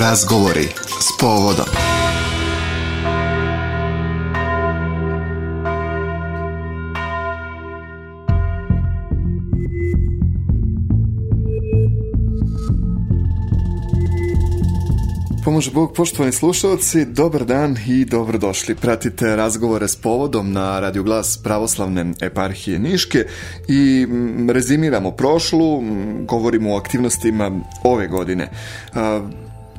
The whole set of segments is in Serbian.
Razgovori s povodom. Pomože Bog, poštovani slušalci, dobar dan i dobrodošli. Pratite razgovore s povodom na Radio Glas pravoslavne eparhije Niške i mm, rezimiramo prošlu, mm, govorimo o aktivnostima ove godine.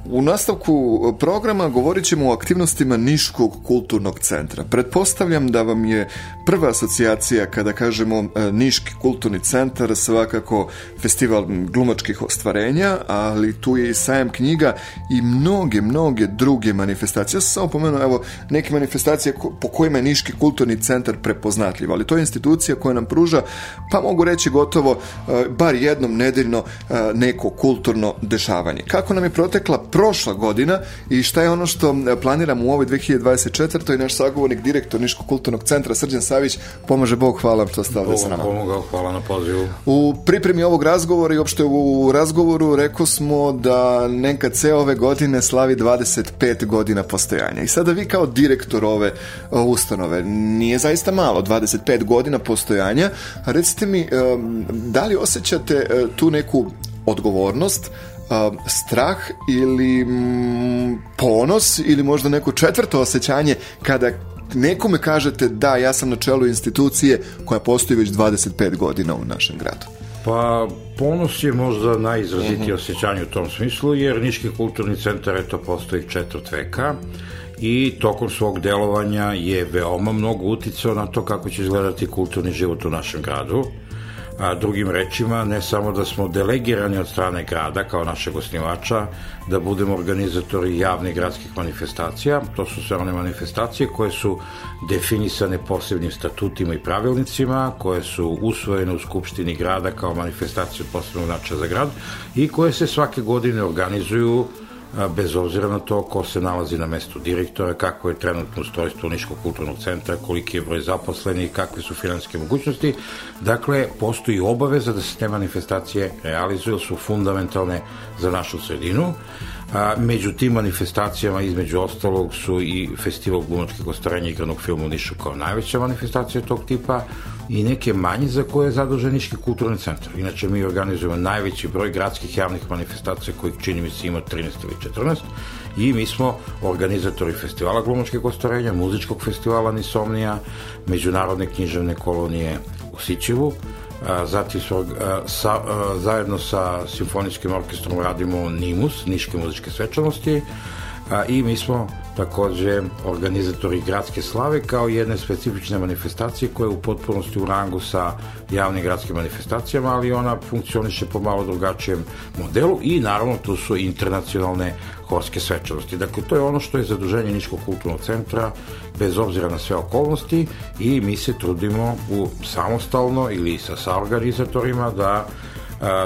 U nastavku programa govorit ćemo o aktivnostima Niškog kulturnog centra. Pretpostavljam da vam je prva asocijacija kada kažemo e, Niški kulturni centar svakako festival glumačkih ostvarenja, ali tu je i sajam knjiga i mnoge, mnoge druge manifestacije. Ja sam samo pomenuo evo, neke manifestacije po kojima je Niški kulturni centar prepoznatljiv, ali to je institucija koja nam pruža, pa mogu reći gotovo, e, bar jednom nedeljno e, neko kulturno dešavanje. Kako nam je protekla prošla godina i šta je ono što planiramo u ovoj 2024. i naš sagovornik, direktor Niškog kulturnog centra Srđan Savić, pomaže Bog, hvala što ste ovdje s nama. Pomogao, hvala na pozivu. U pripremi ovog razgovora i uopšte u razgovoru rekao smo da NKC ove godine slavi 25 godina postojanja. I sada vi kao direktor ove ustanove, nije zaista malo, 25 godina postojanja, recite mi, da li osjećate e, tu neku odgovornost strah ili ponos ili možda neko četvrto osjećanje kada nekome kažete da ja sam na čelu institucije koja postoji već 25 godina u našem gradu? Pa ponos je možda najizrazitije mhm. -huh. osjećanje u tom smislu, jer Niški kulturni centar eto postoji četvrt veka i tokom svog delovanja je veoma mnogo uticao na to kako će izgledati kulturni život u našem gradu a drugim rečima ne samo da smo delegirani od strane grada kao našeg osnivača da budemo organizatori javnih gradskih manifestacija. To su sve one manifestacije koje su definisane posebnim statutima i pravilnicima koje su usvojene u Skupštini grada kao manifestacije posebnog značaja za grad i koje se svake godine organizuju bez obzira na to ko se nalazi na mestu direktora, kako je trenutno ustrojstvo Niškog kulturnog centra, koliki je broj zaposlenih, kakve su finanske mogućnosti. Dakle, postoji obaveza da se te manifestacije realizuju, su fundamentalne za našu sredinu. A, među tim manifestacijama, između ostalog, su i Festival glumačkih ostarenja igranog filmu u Nišu kao najveća manifestacija tog tipa, i neke manje za koje je zadužen Niški kulturni centar. Inače, mi organizujemo najveći broj gradskih javnih manifestacija kojih čini mi se ima 13 ili 14 i mi smo organizatori festivala glumačkih ostvarenja, muzičkog festivala Nisomnija, međunarodne književne kolonije u Sićevu, zatim smo, sa, zajedno sa simfonijskim orkestrom radimo NIMUS, Niške muzičke svečanosti, a, i mi smo takođe organizatori gradske slave kao jedne specifične manifestacije koja je u potpunosti u rangu sa javnim gradskim manifestacijama, ali ona funkcioniše po malo drugačijem modelu i naravno tu su internacionalne horske svečanosti. Dakle, to je ono što je zaduženje Niškog kulturnog centra bez obzira na sve okolnosti i mi se trudimo u samostalno ili sa saorganizatorima da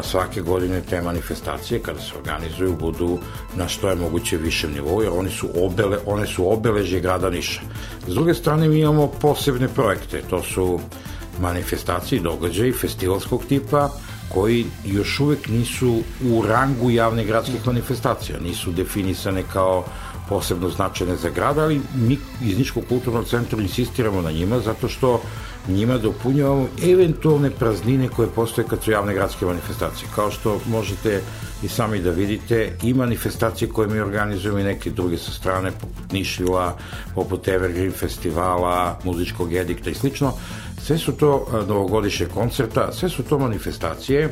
svake godine te manifestacije kada se organizuju budu na što je moguće višem nivou jer oni su obele, one su obeležje grada Niša. S druge strane mi imamo posebne projekte, to su manifestacije i događaji festivalskog tipa koji još uvek nisu u rangu javnih gradskih manifestacija, nisu definisane kao posebno značajne za grad, ali mi iz Ničkog kulturnog centra insistiramo na njima zato što njima dopunjavamo eventualne praznine koje postoje kad su javne gradske manifestacije. Kao što možete i sami da vidite, i manifestacije koje mi organizujemo i neke druge sa strane, poput Nišvila, poput Evergreen festivala, muzičkog edikta i slično, sve su to novogodišnje koncerta, sve su to manifestacije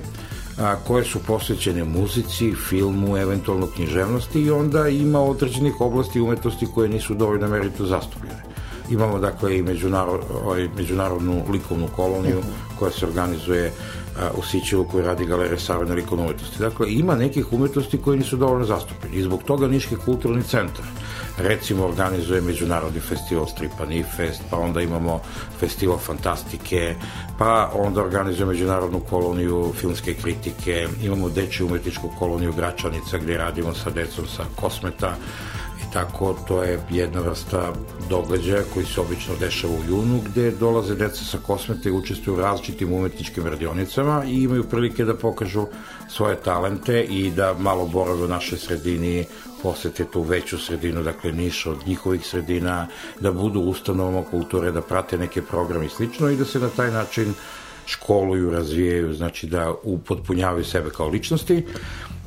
a, koje su posvećene muzici, filmu, eventualno književnosti i onda ima određenih oblasti umetnosti koje nisu dovoljno merito zastupljene. Imamo dakle i međunarod, ovaj, međunarodnu likovnu koloniju koja se organizuje u Sićevu koji radi galerija savrne likovne umetnosti. Dakle, ima nekih umetnosti koje nisu dovoljno zastupljene. I zbog toga Niški kulturni centar recimo organizuje Međunarodni festival Stripa Nifest, pa onda imamo festival fantastike, pa onda organizuje Međunarodnu koloniju filmske kritike, imamo dečju umetničku koloniju Gračanica gdje radimo sa decom sa Kosmeta, tako to je jedna vrsta događaja koji se obično dešava u junu gde dolaze deca sa kosmete i učestvuju u različitim umetničkim radionicama i imaju prilike da pokažu svoje talente i da malo borave u našoj sredini, posete tu veću sredinu, dakle Niš od njihovih sredina, da budu ustanovama kulture, da prate neke programe i slično i da se na taj način školuju, razvijaju, znači da upotpunjavaju sebe kao ličnosti.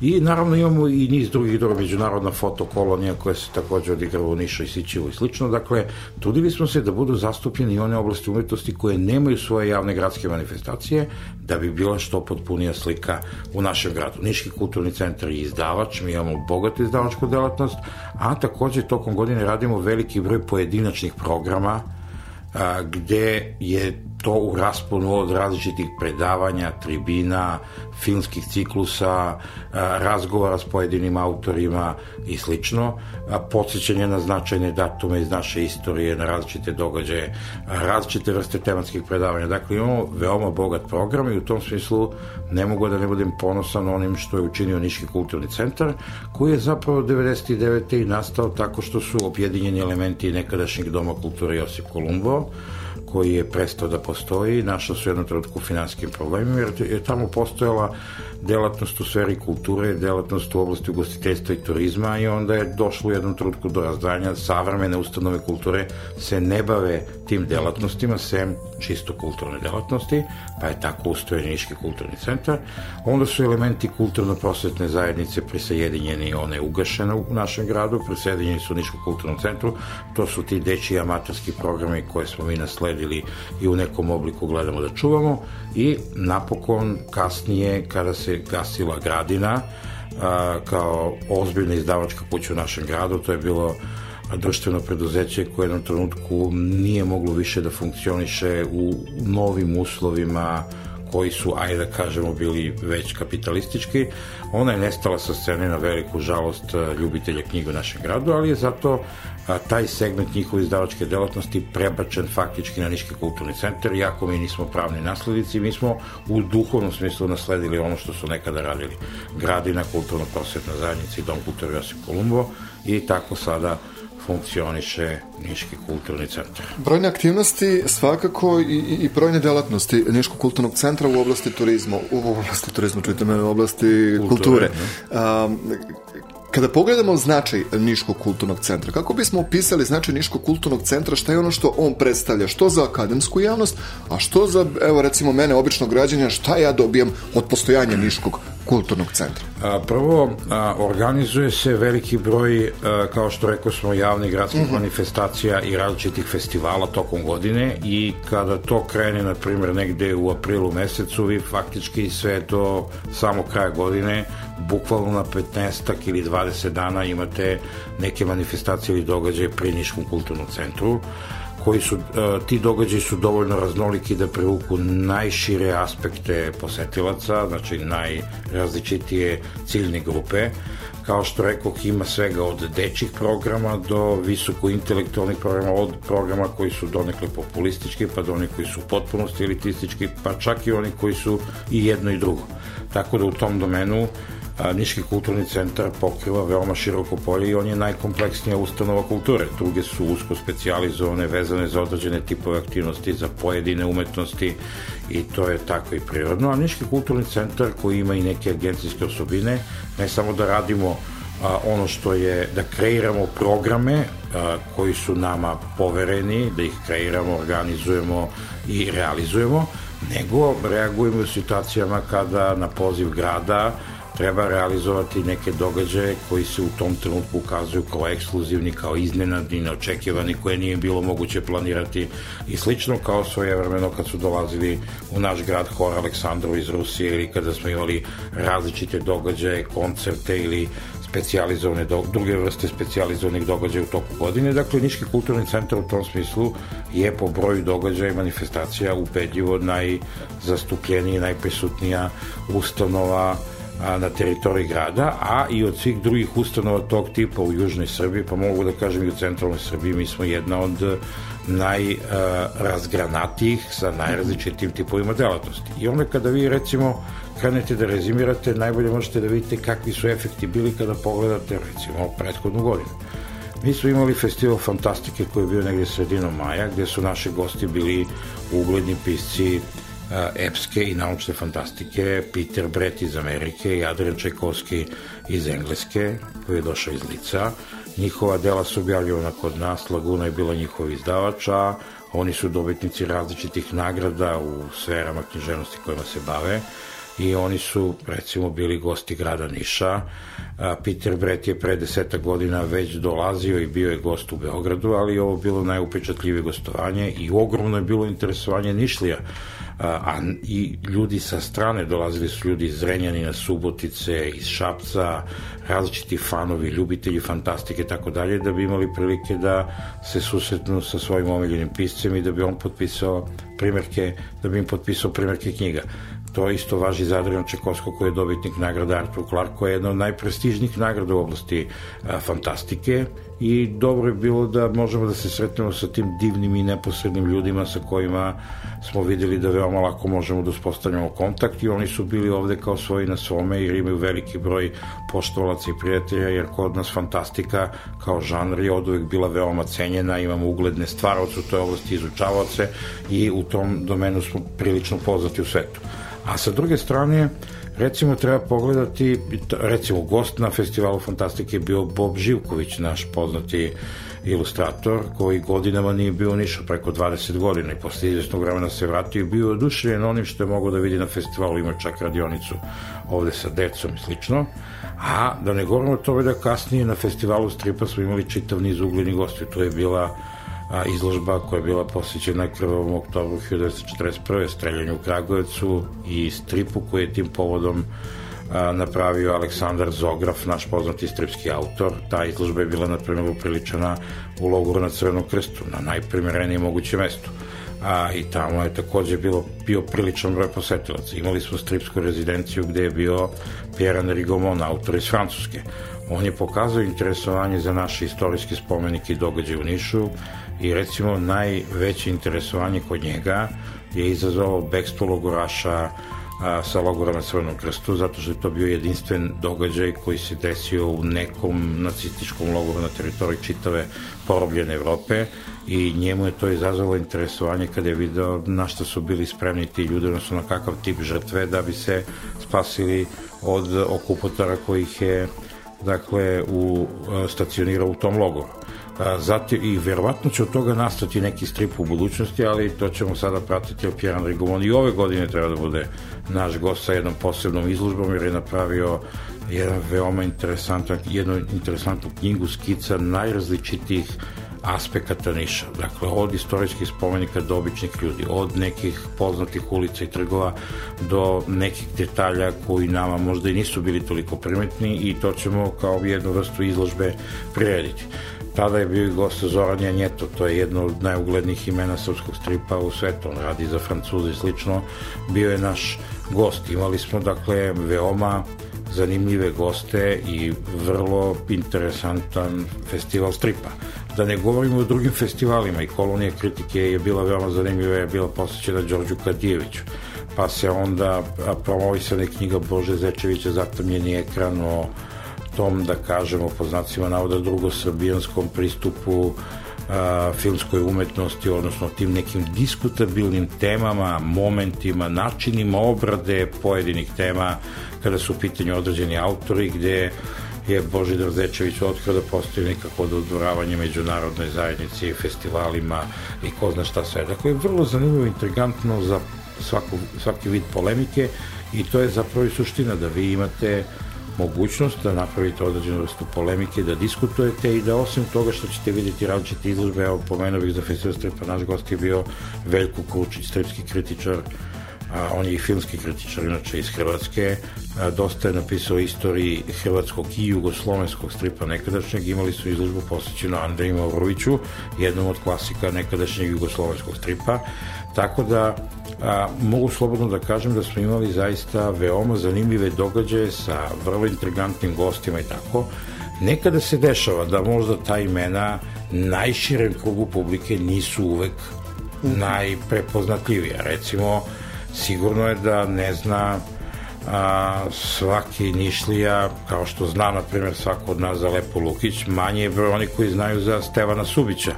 I naravno imamo i niz drugih druga međunarodna fotokolonija koja se takođe odigrava u Nišu i Sićevu i slično. Dakle, trudili smo se da budu zastupljeni i one oblasti umetnosti koje nemaju svoje javne gradske manifestacije, da bi bila što potpunija slika u našem gradu. Niški kulturni centar je izdavač, mi imamo bogatu izdavačku delatnost, a takođe tokom godine radimo veliki broj pojedinačnih programa a, gde je to u rasponu od različitih predavanja, tribina, filmskih ciklusa, razgovora s pojedinim autorima i slično, podsjećanje na značajne datume iz naše istorije, na različite događaje, različite vrste tematskih predavanja. Dakle, imamo veoma bogat program i u tom smislu ne mogu da ne budem ponosan onim što je učinio Niški kulturni centar, koji je zapravo 99. i nastao tako što su objedinjeni elementi nekadašnjeg Doma kulture Josip Kolumbo, koji je prestao da postoji, našao su jednom trenutku u finanskim problemima, jer je tamo postojala delatnost u sferi kulture, delatnost u oblasti ugostiteljstva i turizma i onda je došlo u jednom trenutku do razdvajanja savremene ustanove kulture se ne bave tim delatnostima, sem čisto kulturne delatnosti, pa je tako ustrojen Niški kulturni centar. Onda su elementi kulturno-prosvetne zajednice prisajedinjeni i one ugašene u našem gradu, prisajedinjeni su u Niškom kulturnom centru, to su ti dečiji amatorski programi koje smo mi nasledili i u nekom obliku gledamo da čuvamo. I napokon kasnije kada se gasila Gradina a, kao ozbiljna izdavačka kuća u našem gradu, to je bilo društveno preduzeće koje jednom trenutku nije moglo više da funkcioniše u novim uslovima koji su, ajde da kažemo, bili već kapitalistički. Ona je nestala sa scene na veliku žalost ljubitelja knjiga u našem gradu, ali je zato a, taj segment njihove izdavačke delatnosti prebačen faktički na Niški kulturni centar, iako mi nismo pravni naslednici, mi smo u duhovnom smislu nasledili ono što su nekada radili. Gradina, kulturno-prosvetna zajednica i Dom kulture Josip Kolumbo i tako sada funkcioniše Niški kulturni centar. Brojne aktivnosti svakako i, i brojne delatnosti Niškog kulturnog centra u oblasti turizma, u oblasti turizma, čujte me, u oblasti kulture. kulture. Um, Kada pogledamo značaj Niškog kulturnog centra, kako bismo opisali značaj Niškog kulturnog centra, šta je ono što on predstavlja, što za akademsku javnost, a što za, evo recimo mene, običnog građanja, šta ja dobijam od postojanja Niškog kulturnog centra? A, prvo, a, organizuje se veliki broj, a, kao što rekao smo, javnih gradskih mm -hmm. manifestacija i različitih festivala tokom godine i kada to krene, na primjer, negde u aprilu mesecu, vi faktički sve do samo kraja godine, bukvalno na 15 ili 20 dana imate neke manifestacije ili događaje pri Niškom kulturnom centru koji su, e, ti događaji su dovoljno raznoliki da privuku najšire aspekte posetilaca, znači najrazličitije ciljne grupe. Kao što rekao, ima svega od dečih programa do visoko intelektualnih programa, od programa koji su donekle populistički, pa do onih koji su potpunosti elitistički, pa čak i oni koji su i jedno i drugo. Tako da u tom domenu Niški kulturni centar pokriva veoma široko polje i on je najkompleksnija ustanova kulture. Druge su usko specializovane, vezane za određene tipove aktivnosti, za pojedine umetnosti i to je tako i prirodno. A Niški kulturni centar koji ima i neke agencijske osobine, ne samo da radimo a, ono što je da kreiramo programe a, koji su nama povereni, da ih kreiramo, organizujemo i realizujemo, nego reagujemo u situacijama kada na poziv grada treba realizovati neke događaje koji se u tom trenutku ukazuju kao ekskluzivni, kao iznenadni, neočekivani, koje nije bilo moguće planirati i slično kao svoje vremeno kad su dolazili u naš grad Hor Aleksandrov iz Rusije ili kada smo imali različite događaje, koncerte ili specijalizovane, do, druge vrste specijalizovanih događaja u toku godine. Dakle, Niški kulturni centar u tom smislu je po broju događaja i manifestacija ubedljivo najzastupljenija, najprisutnija ustanova na teritoriji grada, a i od svih drugih ustanova tog tipa u Južnoj Srbiji, pa mogu da kažem i u centralnoj Srbiji, mi smo jedna od najrazgranatijih sa najrazličitim tipovima delatnosti. I onda kada vi recimo krenete da rezimirate, najbolje možete da vidite kakvi su efekti bili kada pogledate recimo prethodnu godinu. Mi smo imali festival Fantastike koji je bio negde sredinom maja, gde su naši gosti bili ugledni pisci epske i naučne fantastike, Peter Brett iz Amerike i Adrian Čajkovski iz Engleske, koji je došao iz Lica. Njihova dela su objavljivana kod nas, Laguna je bila njihov izdavač, a oni su dobitnici različitih nagrada u sferama književnosti kojima se bave i oni su recimo bili gosti grada Niša. Peter Brett je pre deseta godina već dolazio i bio je gost u Beogradu, ali ovo bilo najupečatljivije gostovanje i ogromno je bilo interesovanje Nišlija a i ljudi sa strane dolazili su ljudi iz Zrenjanina, Subotice, iz Šapca, različiti fanovi, ljubitelji fantastike i tako dalje, da bi imali prilike da se susretnu sa svojim omiljenim piscem i da bi on potpisao primjerke, da bi im potpisao primjerke knjiga. To isto važi za Adrian Čekovsko koji je dobitnik nagrada Arthur Clarke koja je jedna od najprestižnijih nagrada u oblasti a, fantastike i dobro je bilo da možemo da se sretnemo sa tim divnim i neposrednim ljudima sa kojima smo videli da veoma lako možemo da uspostavljamo kontakt i oni su bili ovde kao svoji na svome jer imaju veliki broj poštovalaca i prijatelja jer kod nas fantastika kao žanr je od uvek bila veoma cenjena, imamo ugledne stvaroce u toj oblasti izučavaoce i u tom domenu smo prilično poznati u svetu. A sa druge strane, recimo treba pogledati, recimo gost na festivalu Fantastike je bio Bob Živković, naš poznati ilustrator, koji godinama nije bio nišao preko 20 godina i posle izvesnog vremena se vratio i bio oduševljen onim što je mogao da vidi na festivalu, ima čak radionicu ovde sa decom i slično. A da ne govorimo o tome da kasnije na festivalu stripa smo imali čitav niz uglednih gosti, to je bila a, izložba koja je bila posvećena krvom oktobru 1941. streljanju u Kragujevcu i stripu koji je tim povodom napravio Aleksandar Zograf, naš poznati stripski autor. Ta izložba je bila, na primjer, upriličena u logoru na Crvenom krstu, na najprimerenije moguće mesto a i tamo je takođe bilo, bio priličan broj posetilaca. Imali smo stripsku rezidenciju gde je bio Pierre Rigomon, autor iz Francuske. On je pokazao interesovanje za naše istorijske spomenike i događaje u Nišu i recimo najveće interesovanje kod njega je izazvalo bekstvo logoraša a, sa logora na Crvenom krstu, zato što je to bio jedinstven događaj koji se desio u nekom nacističkom logoru na teritoriji čitave porobljene Evrope i njemu je to izazvalo interesovanje kada je video na što su bili spremni ti ljudi, odnosno na kakav tip žrtve da bi se spasili od okupatora kojih je dakle u, stacionirao u tom logoru. Zatim, i verovatno će od toga nastati neki strip u budućnosti, ali to ćemo sada pratiti, jer Pjeran Rigomon i ove godine treba da bude naš gost sa jednom posebnom izložbom, jer je napravio jedan veoma interesantan, jednu interesantnu knjigu skica najrazličitijih aspekata Niša. Dakle, od istorijskih spomenika do običnih ljudi, od nekih poznatih ulica i trgova do nekih detalja koji nama možda i nisu bili toliko primetni i to ćemo kao jednu vrstu izložbe prirediti. Tada je bio i gost Zoran Janjeto, to je jedno od najuglednijih imena srpskog stripa u svetu, on radi za Francuze i slično, bio je naš gost. Imali smo, dakle, veoma zanimljive goste i vrlo interesantan festival stripa. Da ne govorimo o drugim festivalima i kolonija kritike je bila veoma zanimljiva, je bila posvećena Đorđu Kadijeviću pa se onda promovisane knjiga Bože Zečevića Zatamljeni ekran o tom, da kažemo, po znacima navoda drugosrbijanskom pristupu a, filmskoj umetnosti, odnosno tim nekim diskutabilnim temama, momentima, načinima obrade pojedinih tema kada su u pitanju određeni autori, gde je Božidar Zečević otkrio da postoji nekako dodvoravanje međunarodnoj zajednici festivalima i ko zna šta sve. Dakle, vrlo zanimljivo, intrigantno za svaku, svaki vid polemike i to je zapravo i suština da vi imate mogućnost da napravite određenu vrstu polemike, da diskutujete i da osim toga što ćete vidjeti različite izložbe, evo pomenuo bih za festival stripa, naš gost je bio Veljko Kručić, stripski kritičar, a, on je i filmski kritičar, inače iz Hrvatske, a, dosta je napisao istoriji hrvatskog i jugoslovenskog stripa nekadašnjeg, imali su izložbu posvećenu Andreju Mavroviću, jednom od klasika nekadašnjeg jugoslovenskog stripa, tako da a, mogu slobodno da kažem da smo imali zaista veoma zanimljive događaje sa vrlo intrigantnim gostima i tako. Nekada se dešava da možda ta imena najširem krugu publike nisu uvek najprepoznatljivija. Recimo, sigurno je da ne zna a, svaki Nišlija, kao što zna, na primjer, svako od nas za Lepo Lukić, manje je broj oni koji znaju za Stevana Subića,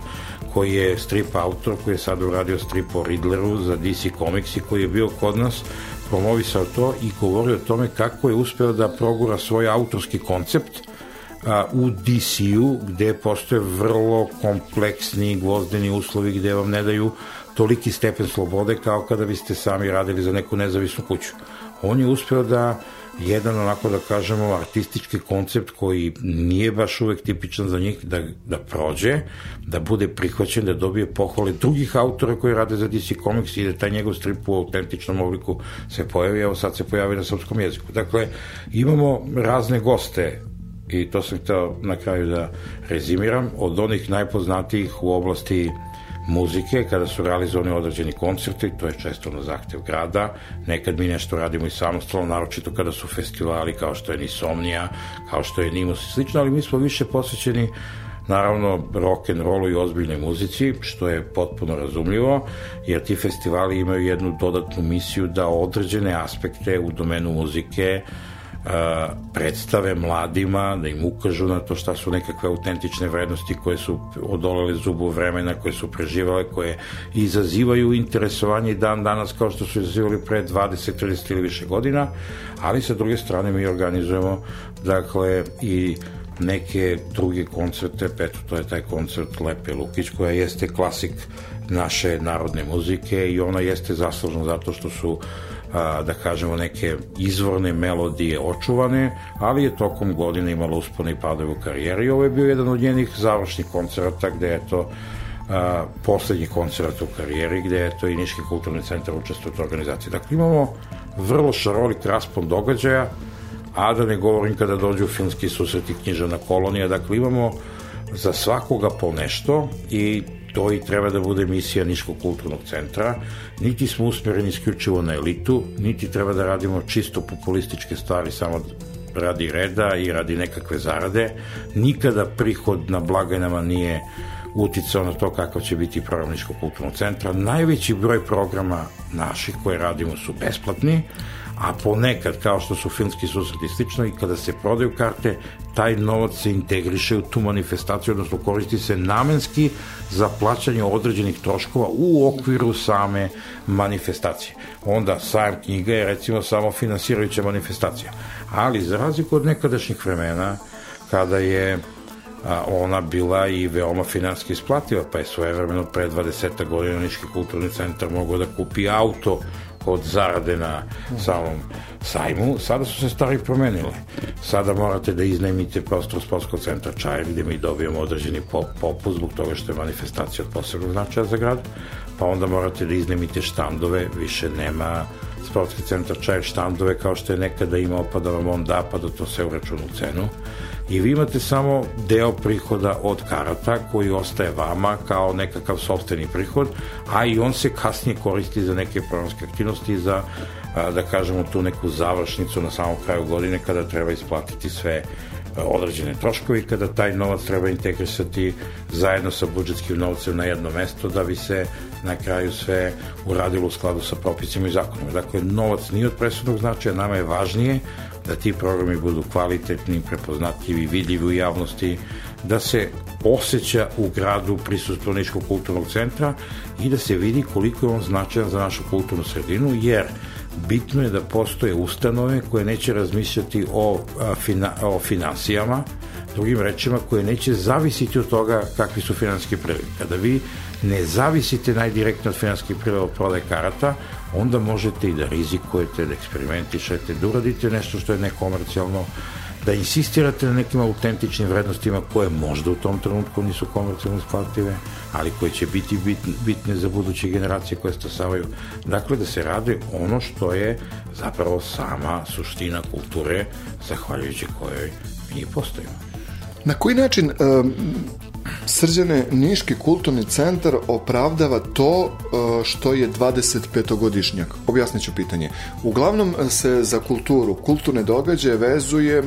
koji je strip autor, koji je sad uradio strip o Riddleru za DC Comics i koji je bio kod nas, promovisao to i govorio o tome kako je uspeo da progura svoj autorski koncept a, u DC-u, gde postoje vrlo kompleksni gvozdeni uslovi gde vam ne daju toliki stepen slobode kao kada biste sami radili za neku nezavisnu kuću. On je uspeo da jedan onako da kažemo artistički koncept koji nije baš uvek tipičan za njih da, da prođe, da bude prihvaćen, da dobije pohvale drugih autora koji rade za DC Comics i da taj njegov strip u autentičnom obliku se pojavi, evo sad se pojavi na srpskom jeziku. Dakle, imamo razne goste i to sam hteo na kraju da rezimiram, od onih najpoznatijih u oblasti muzike, kada su realizovani određeni koncerti, to je često na zahtev grada, nekad mi nešto radimo i samostalno, naročito kada su festivali kao što je Nisomnija, kao što je Nimus i slično, ali mi smo više posvećeni naravno rock and rollu i ozbiljnoj muzici, što je potpuno razumljivo, jer ti festivali imaju jednu dodatnu misiju da određene aspekte u domenu muzike uh, predstave mladima, da im ukažu na to šta su nekakve autentične vrednosti koje su odolele zubu vremena, koje su preživale, koje izazivaju interesovanje i dan danas kao što su izazivali pre 20, 30 ili više godina, ali sa druge strane mi organizujemo dakle i neke druge koncerte, peto to je taj koncert Lepe Lukić koja jeste klasik naše narodne muzike i ona jeste zaslužna zato što su a, da kažemo neke izvorne melodije očuvane, ali je tokom godine imala uspone i padove u karijeri. Ovo je bio jedan od njenih završnih koncerta gde je to a, poslednji koncert u karijeri gde je to i Niški kulturni centar učestvuje u organizaciji. Dakle, imamo vrlo šarolik raspon događaja, a da ne govorim kada dođu filmski susreti knjižana kolonija, dakle imamo za svakoga po nešto i to i treba da bude misija Niškog kulturnog centra. Niti smo usmjereni isključivo na elitu, niti treba da radimo čisto populističke stvari samo radi reda i radi nekakve zarade. Nikada prihod na blagajnama nije uticao na to kakav će biti program Niškog kulturnog centra. Najveći broj programa naših koje radimo su besplatni, a ponekad, kao što su filmski susreti slično, i kada se prodaju karte, taj novac se integriše u tu manifestaciju, odnosno koristi se namenski za plaćanje određenih troškova u okviru same manifestacije. Onda sajam knjiga je recimo samo finansirajuća manifestacija. Ali za razliku od nekadašnjih vremena, kada je a, ona bila i veoma finanski isplativa, pa je svojevremeno pre 20 godina Niški kulturni centar mogao da kupi auto od zarade na samom sajmu, sada su se stvari promenile. Sada morate da iznajmite prostor sportskog centra Čajev gde mi dobijemo određeni pop, popust zbog toga što je manifestacija od posebnog značaja za grad, pa onda morate da iznajmite štandove, više nema sportski centar Čajev štandove kao što je nekada imao pa da vam on da pa da to se uračunu u cenu i vi imate samo deo prihoda od karata koji ostaje vama kao nekakav sobstveni prihod, a i on se kasnije koristi za neke programske aktivnosti, za da kažemo tu neku završnicu na samom kraju godine kada treba isplatiti sve određene troškovi kada taj novac treba integrisati zajedno sa budžetskim novcem na jedno mesto da bi se na kraju sve uradilo u skladu sa propisima i zakonima. Dakle, novac nije od presudnog značaja, nama je važnije da ti programi budu kvalitetni, prepoznatljivi, vidljivi u javnosti, da se osjeća u gradu prisustvo Niškog kulturnog centra i da se vidi koliko je on značajan za našu kulturnu sredinu, jer bitno je da postoje ustanove koje neće razmišljati o, fina, o finansijama, drugim rečima koje neće zavisiti od toga kakvi su finanski prilike. Kada vi ne zavisite najdirektno od finanskih prilike od prodaje karata, onda možete i da rizikujete, da eksperimentišete, da uradite nešto što je nekomercijalno, da insistirate na nekim autentičnim vrednostima koje možda u tom trenutku nisu komercijalno isplative, ali koje će biti bitne za buduće generacije koje stasavaju. Dakle, da se rade ono što je zapravo sama suština kulture, zahvaljujući kojoj mi postojimo. Na koji način um, Srđane, Niški kulturni centar opravdava to e, što je 25-godišnjak. Objasnit ću pitanje. Uglavnom se za kulturu, kulturne događaje vezuje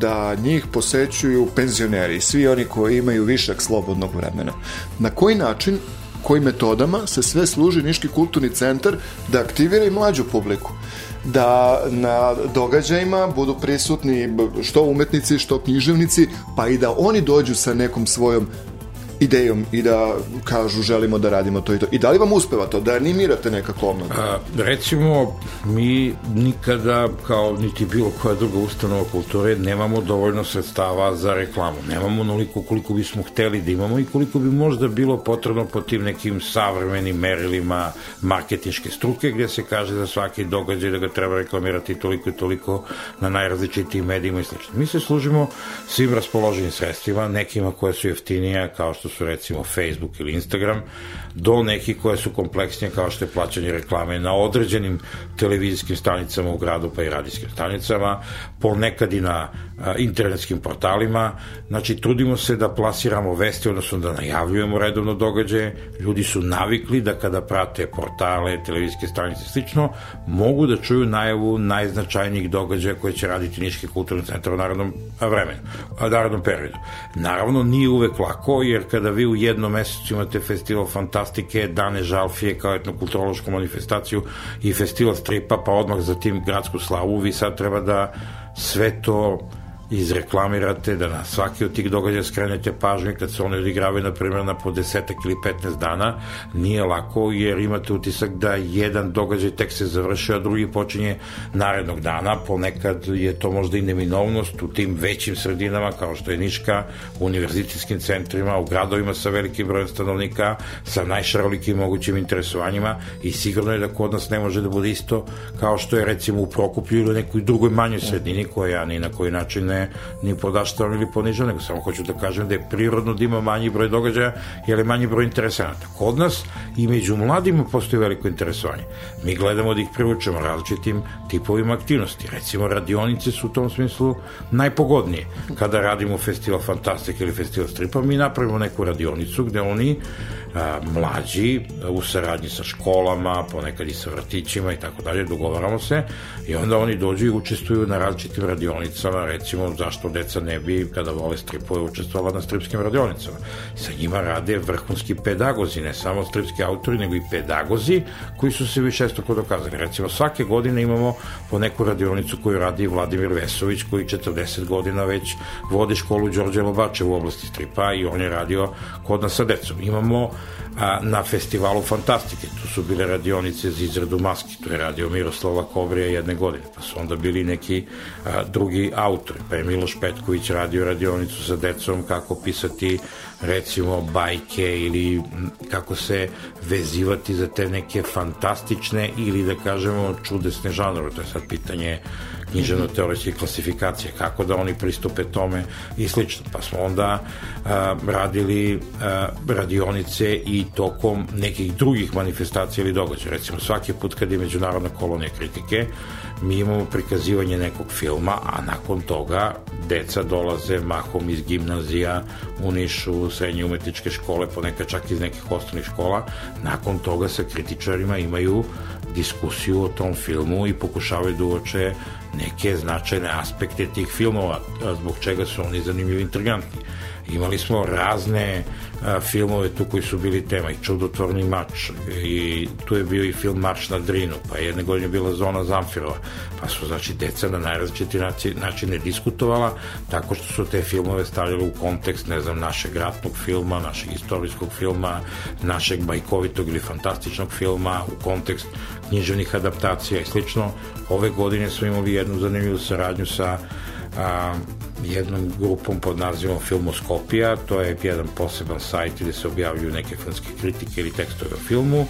da njih posećuju penzioneri, svi oni koji imaju višak slobodnog vremena. Na koji način kojim metodama se sve služi Niški kulturni centar da aktivira i mlađu publiku. Da na događajima budu prisutni što umetnici, što književnici, pa i da oni dođu sa nekom svojom idejom i da kažu želimo da radimo to i to. I da li vam uspeva to, da animirate nekako omlad? A, recimo, mi nikada, kao niti bilo koja druga ustanova kulture, nemamo dovoljno sredstava za reklamu. Nemamo onoliko koliko bismo hteli da imamo i koliko bi možda bilo potrebno po tim nekim savremenim merilima marketinške struke, gde se kaže za svaki događaj da ga treba reklamirati toliko i toliko na najrazličitijim medijima i sl. Mi se služimo svim raspoloženim sredstvima, nekima koje su jeftinija, kao što su recimo Facebook ili Instagram, do nekih koje su kompleksnije kao što je plaćanje reklame na određenim televizijskim stanicama u gradu pa i radijskim stanicama, ponekad i na a, internetskim portalima. Znači, trudimo se da plasiramo vesti, odnosno da najavljujemo redovno događaje. Ljudi su navikli da kada prate portale, televizijske stanice i slično, mogu da čuju najavu najznačajnijih događaja koje će raditi Niški kulturni centar u narodnom vremenu, narodnom periodu. Naravno, nije uvek lako, jer kada vi u jednom mesecu imate festival fantastike, dane žalfije kao etnokulturološku manifestaciju i festival stripa, pa odmah za tim gradsku slavu, vi sad treba da sve to izreklamirate, da na svaki od tih događaja skrenete pažnju kad se one odigravaju, na primjer, na po desetak ili 15 dana, nije lako jer imate utisak da jedan događaj tek se završio, a drugi počinje narednog dana, ponekad je to možda i neminovnost u tim većim sredinama kao što je Niška, u univerzitetskim centrima, u gradovima sa velikim brojem stanovnika, sa najšarolikim mogućim interesovanjima i sigurno je da kod nas ne može da bude isto kao što je recimo u Prokuplju ili nekoj drugoj manjoj sredini koja ni na koji način ne ni podaštavan ili ponižan, nego samo hoću da kažem da je prirodno da ima manji broj događaja, jer je manji broj interesanata. Kod nas i među mladima postoji veliko interesovanje. Mi gledamo da ih privučemo različitim tipovima aktivnosti. Recimo, radionice su u tom smislu najpogodnije. Kada radimo festival Fantastika ili festival Stripa, mi napravimo neku radionicu gde oni a, mlađi u saradnji sa školama, ponekad i sa vrtićima i tako dalje, dogovaramo se i onda oni dođu i učestvuju na različitim radionicama, recimo zašto deca ne bi, kada vole stripove, učestvovala na stripskim radionicama. Sa njima rade vrhunski pedagozi, ne samo stripski autori, nego i pedagozi koji su se više često kod dokazali. Recimo, svake godine imamo po neku radionicu koju radi Vladimir Vesović, koji 40 godina već vodi školu Đorđe Lobače u oblasti stripa i on je radio kod nas sa decom. Imamo a, na festivalu Fantastike. Tu su bile radionice za izradu maski, tu je radio Miroslava Kovrija jedne godine, pa su onda bili neki a, drugi autori, pa je Miloš Petković radio radionicu sa decom kako pisati recimo bajke ili kako se vezivati za te neke fantastične ili da kažemo čudesne žanrove, to je sad pitanje književno-teoretske klasifikacije, kako da oni pristupe tome i slično. Pa smo onda a, radili a, radionice i tokom nekih drugih manifestacija ili događaja. Recimo, svaki put kad je Međunarodna kolonija kritike, mi imamo prikazivanje nekog filma, a nakon toga deca dolaze mahom iz gimnazija u Nišu, srednje umetničke škole, ponekad čak iz nekih osnovnih škola, nakon toga sa kritičarima imaju diskusiju o tom filmu i pokušavaju da uoče neke značajne aspekte tih filmova, zbog čega su oni zanimljivi i intrigantni. Imali smo razne a, filmove tu koji su bili tema i Čudotvorni mač i tu je bio i film Marš na Drinu, pa jedne godine bila Zona Zamfirova, pa su znači deca na najrazličiti načine diskutovala tako što su te filmove stavljali u kontekst, ne znam, našeg ratnog filma, našeg istorijskog filma, našeg bajkovitog ili fantastičnog filma, u kontekst književnih adaptacija i slično. Ove godine smo imali jednu zanimljivu saradnju sa a, jednom grupom pod nazivom Filmoskopija, to je jedan poseban sajt gde se objavljuju neke filmske kritike ili tekstove o filmu.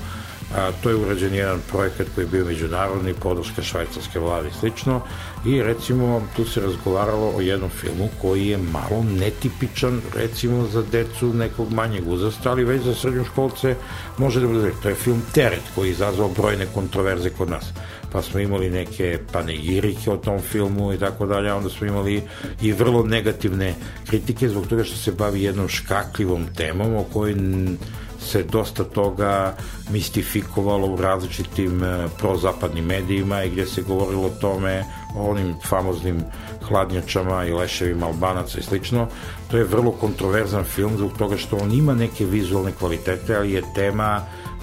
A, to je urađen jedan projekat koji je bio međunarodni, podrška švajcarske vlade i slično i recimo tu se razgovaralo o jednom filmu koji je malo netipičan recimo za decu nekog manjeg uzrasta, ali već za srednjoškolce može da bude. To je film Teret koji je izazvao brojne kontroverze kod nas pa smo imali neke panegirike o tom filmu i tako dalje, onda smo imali i vrlo negativne kritike zbog toga što se bavi jednom škakljivom temom o kojoj se dosta toga mistifikovalo u različitim e, prozapadnim medijima i gdje se govorilo o tome o onim famoznim hladnjačama i leševima albanaca i slično. To je vrlo kontroverzan film zbog toga što on ima neke vizualne kvalitete, ali je tema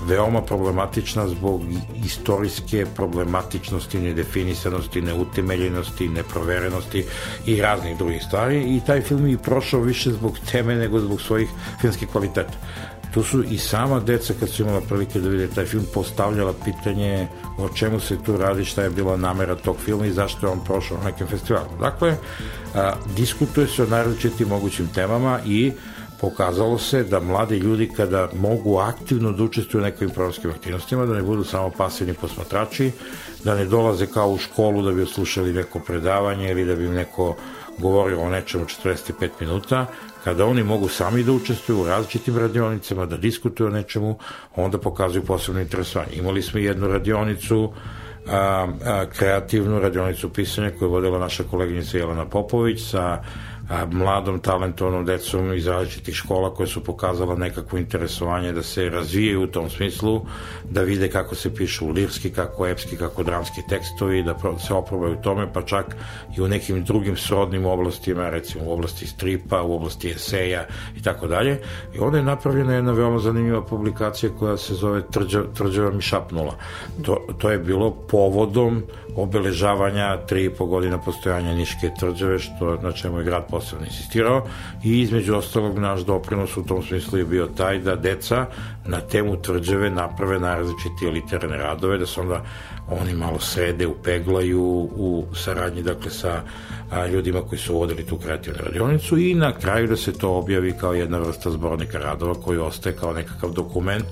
veoma problematična zbog istorijske problematičnosti, nedefinisanosti, neutemeljenosti, neproverenosti i raznih drugih stvari i taj film je prošao više zbog teme nego zbog svojih filmskih kvaliteta. Tu su i sama deca kad su imala prilike da vide taj film postavljala pitanje o čemu se tu radi, šta je bila namera tog filma i zašto je on prošao na nekim festivalima. Dakle, a, diskutuje se o najrazličitim mogućim temama i pokazalo se da mladi ljudi kada mogu aktivno da učestvuju u nekim programskim aktivnostima, da ne budu samo pasivni posmatrači, da ne dolaze kao u školu da bi oslušali neko predavanje ili da bi im neko govorio o nečemu 45 minuta, kada oni mogu sami da učestvuju u različitim radionicama, da diskutuju o nečemu, onda pokazuju posebno interesovanje. Imali smo jednu radionicu, a, a, kreativnu radionicu pisanja koju je vodila naša koleginica Jelena Popović sa mladom talentovnom decom iz različitih škola koje su pokazala nekakvo interesovanje da se razvijaju u tom smislu, da vide kako se pišu lirski, kako epski, kako dramski tekstovi, da se oprobaju tome, pa čak i u nekim drugim srodnim oblastima, recimo u oblasti stripa, u oblasti eseja i tako dalje. I onda je napravljena jedna veoma zanimljiva publikacija koja se zove Trđa, Trđava mi šapnula. To, to je bilo povodom obeležavanja tri i po godina postojanja Niške tvrđave, što na čemu je grad posebno insistirao. I između ostalog naš doprinos u tom smislu je bio taj da deca na temu tvrđave naprave najrazličitije literarne radove, da se onda oni malo srede, upeglaju u saradnji dakle sa a, ljudima koji su vodili tu kreativnu radionicu i na kraju da se to objavi kao jedna vrsta zbornika radova koji ostaje kao nekakav dokument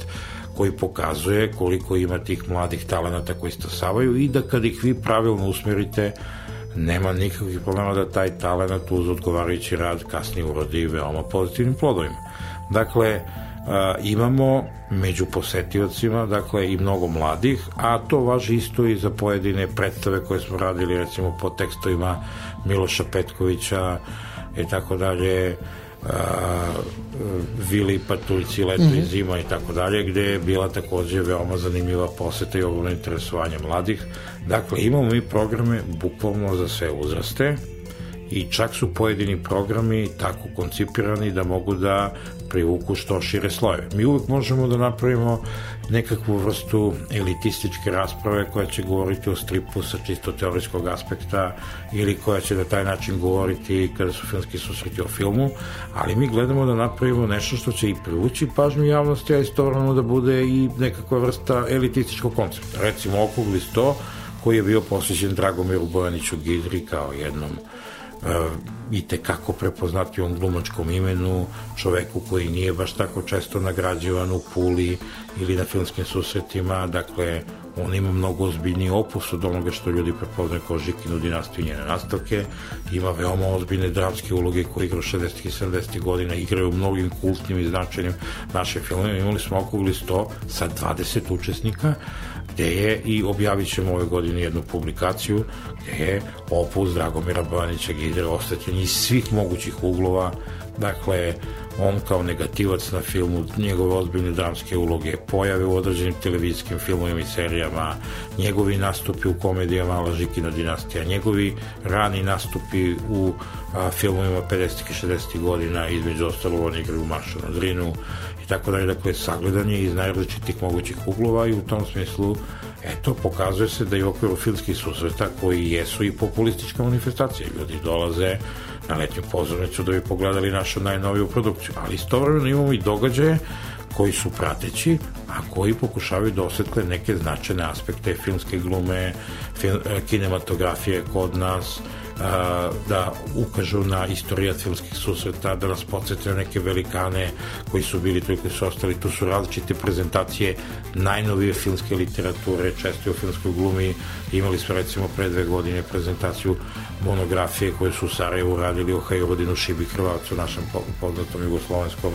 koji pokazuje koliko ima tih mladih talenata koji stasavaju i da kad ih vi pravilno usmerite nema nikakvih problema da taj talent uz odgovarajući rad kasnije urodi veoma pozitivnim plodovima. Dakle, imamo među posetiocima, dakle i mnogo mladih, a to važi isto i za pojedine predstave koje smo radili recimo po tekstovima Miloša Petkovića i tako dalje, Vili Patuljci, Leto mm -hmm. i mhm. Zima i tako dalje, gde je bila takođe veoma zanimljiva poseta i ogromno interesovanje mladih. Dakle, imamo mi programe bukvalno za sve uzraste i čak su pojedini programi tako koncipirani da mogu da privuku što šire slojeve. Mi uvek možemo da napravimo nekakvu vrstu elitističke rasprave koja će govoriti o stripu sa čisto teorijskog aspekta ili koja će na taj način govoriti kada su filmski susreti o filmu, ali mi gledamo da napravimo nešto što će i privući pažnju javnosti, a istovremeno da bude i nekakva vrsta elitističkog koncepta. Recimo Okrugli 100 koji je bio posvećen Dragomiru Bojaniću Gidri kao jednom i tekako prepoznatljivom glumačkom imenu, čoveku koji nije baš tako često nagrađivan u Puli ili na filmskim susretima, dakle, on ima mnogo ozbiljniji opus od onoga što ljudi prepoznaju kao Žikinu dinastiju i njene nastavke, ima veoma ozbiljne dramske uloge koje igra u 60. i 70. godina, igraju u mnogim kultnim i značajnim naše filmima. Imali smo okugli 100 sa 20 učesnika, gde je i objavit ćemo ove godine jednu publikaciju gde je opus Dragomira Bojanića Gidera ostaćen iz svih mogućih uglova dakle on kao negativac na filmu, njegove ozbiljne dramske uloge, pojave u određenim televizijskim filmovima i serijama, njegovi nastupi u komedijama Lažikina dinastija, njegovi rani nastupi u a, filmovima 50. i 60. godina, između ostalo on igra u Maršu na Drinu i tako dalje, dakle sagledanje iz najrazličitih mogućih uglova i u tom smislu eto, pokazuje se da i u okviru filmskih susreta koji jesu i populistička manifestacija, ljudi dolaze na letnju pozornicu da bi pogledali našu najnoviju produkciju. Ali istovremeno imamo i događaje koji su prateći, a koji pokušavaju da osvetle neke značajne aspekte filmske glume, film, e, kinematografije kod nas, da ukažu na istorijat filmskih susreta, da nas podsjete na neke velikane koji su bili tu i koji su ostali. Tu su različite prezentacije najnovije filmske literature, često u filmskoj glumi. Imali smo recimo pre dve godine prezentaciju monografije koje su u Sarajevu radili o Hajrodinu Šibi Krvavcu, našem poznatom jugoslovenskom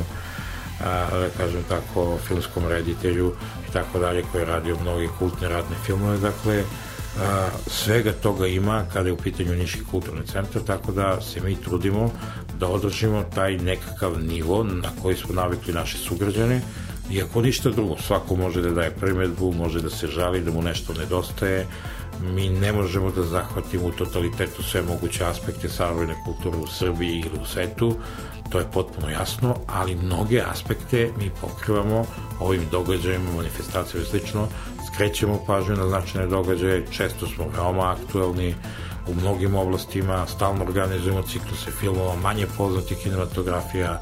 da kažem tako, filmskom reditelju i tako dalje, koji je radio mnogi kultne ratne filmove, dakle, a, svega toga ima kada je u pitanju Niški kulturni centar, tako da se mi trudimo da održimo taj nekakav nivo na koji smo navikli naši sugrađani, Iako ništa drugo, svako može da daje primetbu, može da se žali da mu nešto nedostaje, mi ne možemo da zahvatimo u totalitetu sve moguće aspekte savrojne kulture u Srbiji ili u svetu, to je potpuno jasno, ali mnoge aspekte mi pokrivamo ovim događajima, manifestacijama i slično, skrećemo pažnju na značajne događaje, često smo veoma aktuelni u mnogim oblastima, stalno organizujemo cikluse filmova, manje poznatih kinematografija,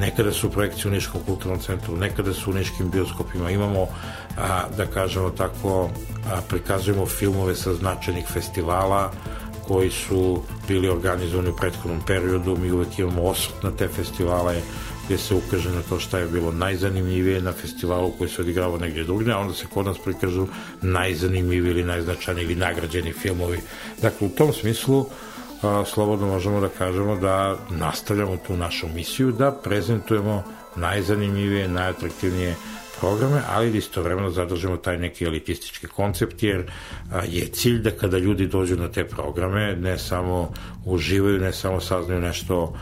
nekada su projekcije u Niškom kulturnom centru, nekada su u Niškim bioskopima, imamo, a, da kažemo tako, a, prikazujemo filmove sa značajnih festivala, koji su bili organizovani u prethodnom periodu, mi uvek imamo osvrt na te festivale, gde se ukaže na to šta je bilo najzanimljivije na festivalu koji se odigrava negdje drugdje, a onda se kod nas prikažu najzanimljiviji ili najznačajniji ili nagrađeni filmovi. Dakle, u tom smislu a, slobodno možemo da kažemo da nastavljamo tu našu misiju, da prezentujemo najzanimljivije, najatraktivnije programe, ali da istovremeno zadržimo taj neki elitistički koncept, jer je cilj da kada ljudi dođu na te programe, ne samo uživaju, ne samo saznaju nešto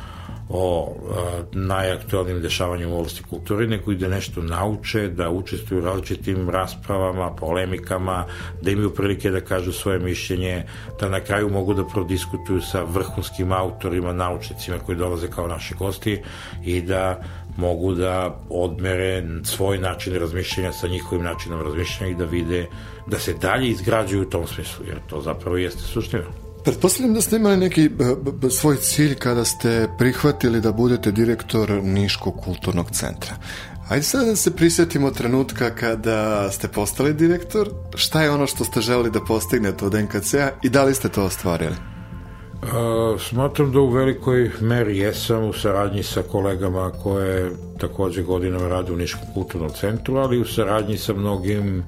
o a, najaktualnim dešavanjima u oblasti kulture, nego i da nešto nauče, da učestvuju u različitim raspravama, polemikama, da imaju prilike da kažu svoje mišljenje, da na kraju mogu da prodiskutuju sa vrhunskim autorima, naučnicima koji dolaze kao naši gosti i da mogu da odmere svoj način razmišljanja sa njihovim načinom razmišljanja i da vide da se dalje izgrađuju u tom smislu, jer to zapravo jeste suština. Pretpostavljam da ste imali neki svoj cilj kada ste prihvatili da budete direktor Niškog kulturnog centra. Ajde sad da se prisjetimo trenutka kada ste postali direktor, šta je ono što ste želi da postignete od NKC-a i da li ste to ostvarili? A, smatram da u velikoj meri jesam u saradnji sa kolegama koje takođe godinama rade u Niškom kulturnom centru, ali u saradnji sa mnogim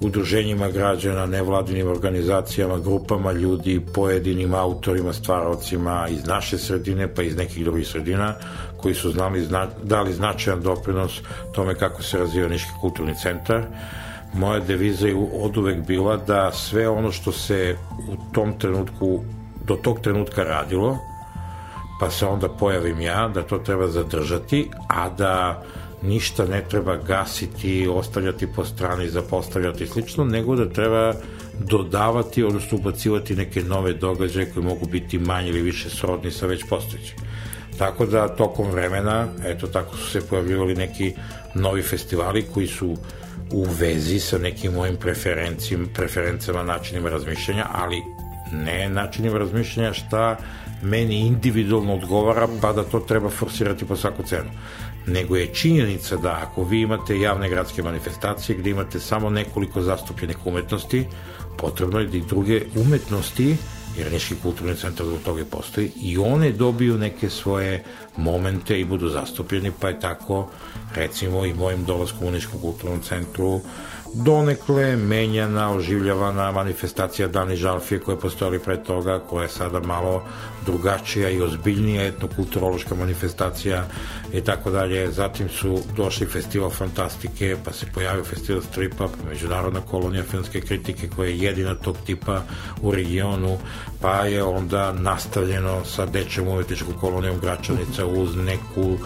udruženjima građana, nevladinim organizacijama, grupama ljudi, pojedinim autorima, stvaravcima iz naše sredine pa iz nekih drugih sredina koji su znali, zna, dali značajan doprinos tome kako se razvija Niški kulturni centar. Moja deviza je od uvek bila da sve ono što se u tom trenutku do tog trenutka radilo, pa se onda pojavim ja, da to treba zadržati, a da ništa ne treba gasiti, ostavljati po strani, zapostavljati slično, nego da treba dodavati, odnosno ubacivati neke nove događaje koji mogu biti manje ili više srodni sa već postojećim. Tako da tokom vremena, eto tako su se pojavljivali neki novi festivali koji su u vezi sa nekim mojim preferencama, načinima razmišljanja, ali ne načinima razmišljanja šta meni individualno odgovara pa da to treba forsirati po svaku cenu nego je činjenica da ako vi imate javne gradske manifestacije gde imate samo nekoliko zastupljenih umetnosti, potrebno je da i druge umetnosti jer Niški kulturni centar zbog toga postoji i one dobiju neke svoje momente i budu zastupljeni, pa je tako recimo i mojim dolaskom u Niškom kulturnom centru donekle menjana, oživljavana manifestacija Dani Žalfije koja je postojali pre toga, koja je sada malo drugačija i ozbiljnija etnokulturološka manifestacija i tako dalje. Zatim su došli festival fantastike, pa se pojavio festival stripa, pa međunarodna kolonija filmske kritike koja je jedina tog tipa u regionu, pa je onda nastavljeno sa dečjem umetničkom kolonijom Gračanica uz neku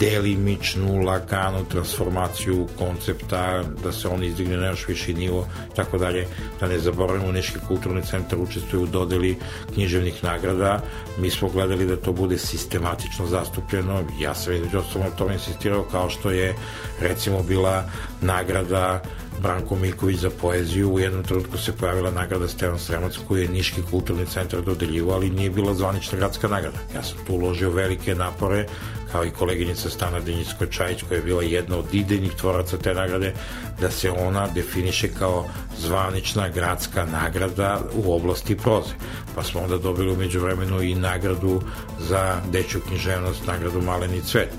delimičnu, laganu transformaciju koncepta, da se on izdigne na još viši nivo, tako dalje, da ne zaboravimo, Niški kulturni centar učestvuje u dodeli književnih nagrada, mi smo gledali da to bude sistematično zastupljeno, ja sam između ostalom na tome insistirao, kao što je recimo bila nagrada Branko Milković za poeziju, u jednom trenutku se pojavila nagrada Stevan Sremac koju je Niški kulturni centar dodeljivo, ali nije bila zvanična gradska nagrada. Ja sam tu uložio velike napore kao i koleginica Stana Denjicko-Čajić koja je bila jedna od idejnih tvoraca te nagrade, da se ona definiše kao zvanična gradska nagrada u oblasti proze. Pa smo onda dobili umeđu vremenu i nagradu za dečju književnost, nagradu Maleni cvet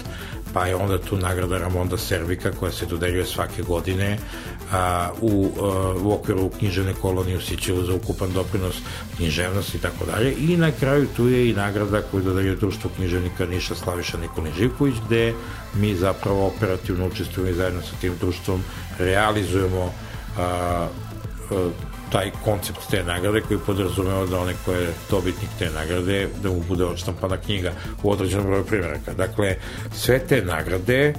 pa je onda tu nagrada Ramonda Servika koja se dodeljuje svake godine a, u, a, u okviru književne kolonije u Sićevu za ukupan doprinos književnosti i tako dalje i na kraju tu je i nagrada koju dodeljuje društvo književnika Niša Slaviša Nikolin Živković gde mi zapravo operativno učestvujemo i zajedno sa tim društvom realizujemo a, a, taj koncept te nagrade koji podrazumeva da one koje je dobitnik te nagrade da mu bude odštampana knjiga u određenom broju primjeraka. Dakle, sve te nagrade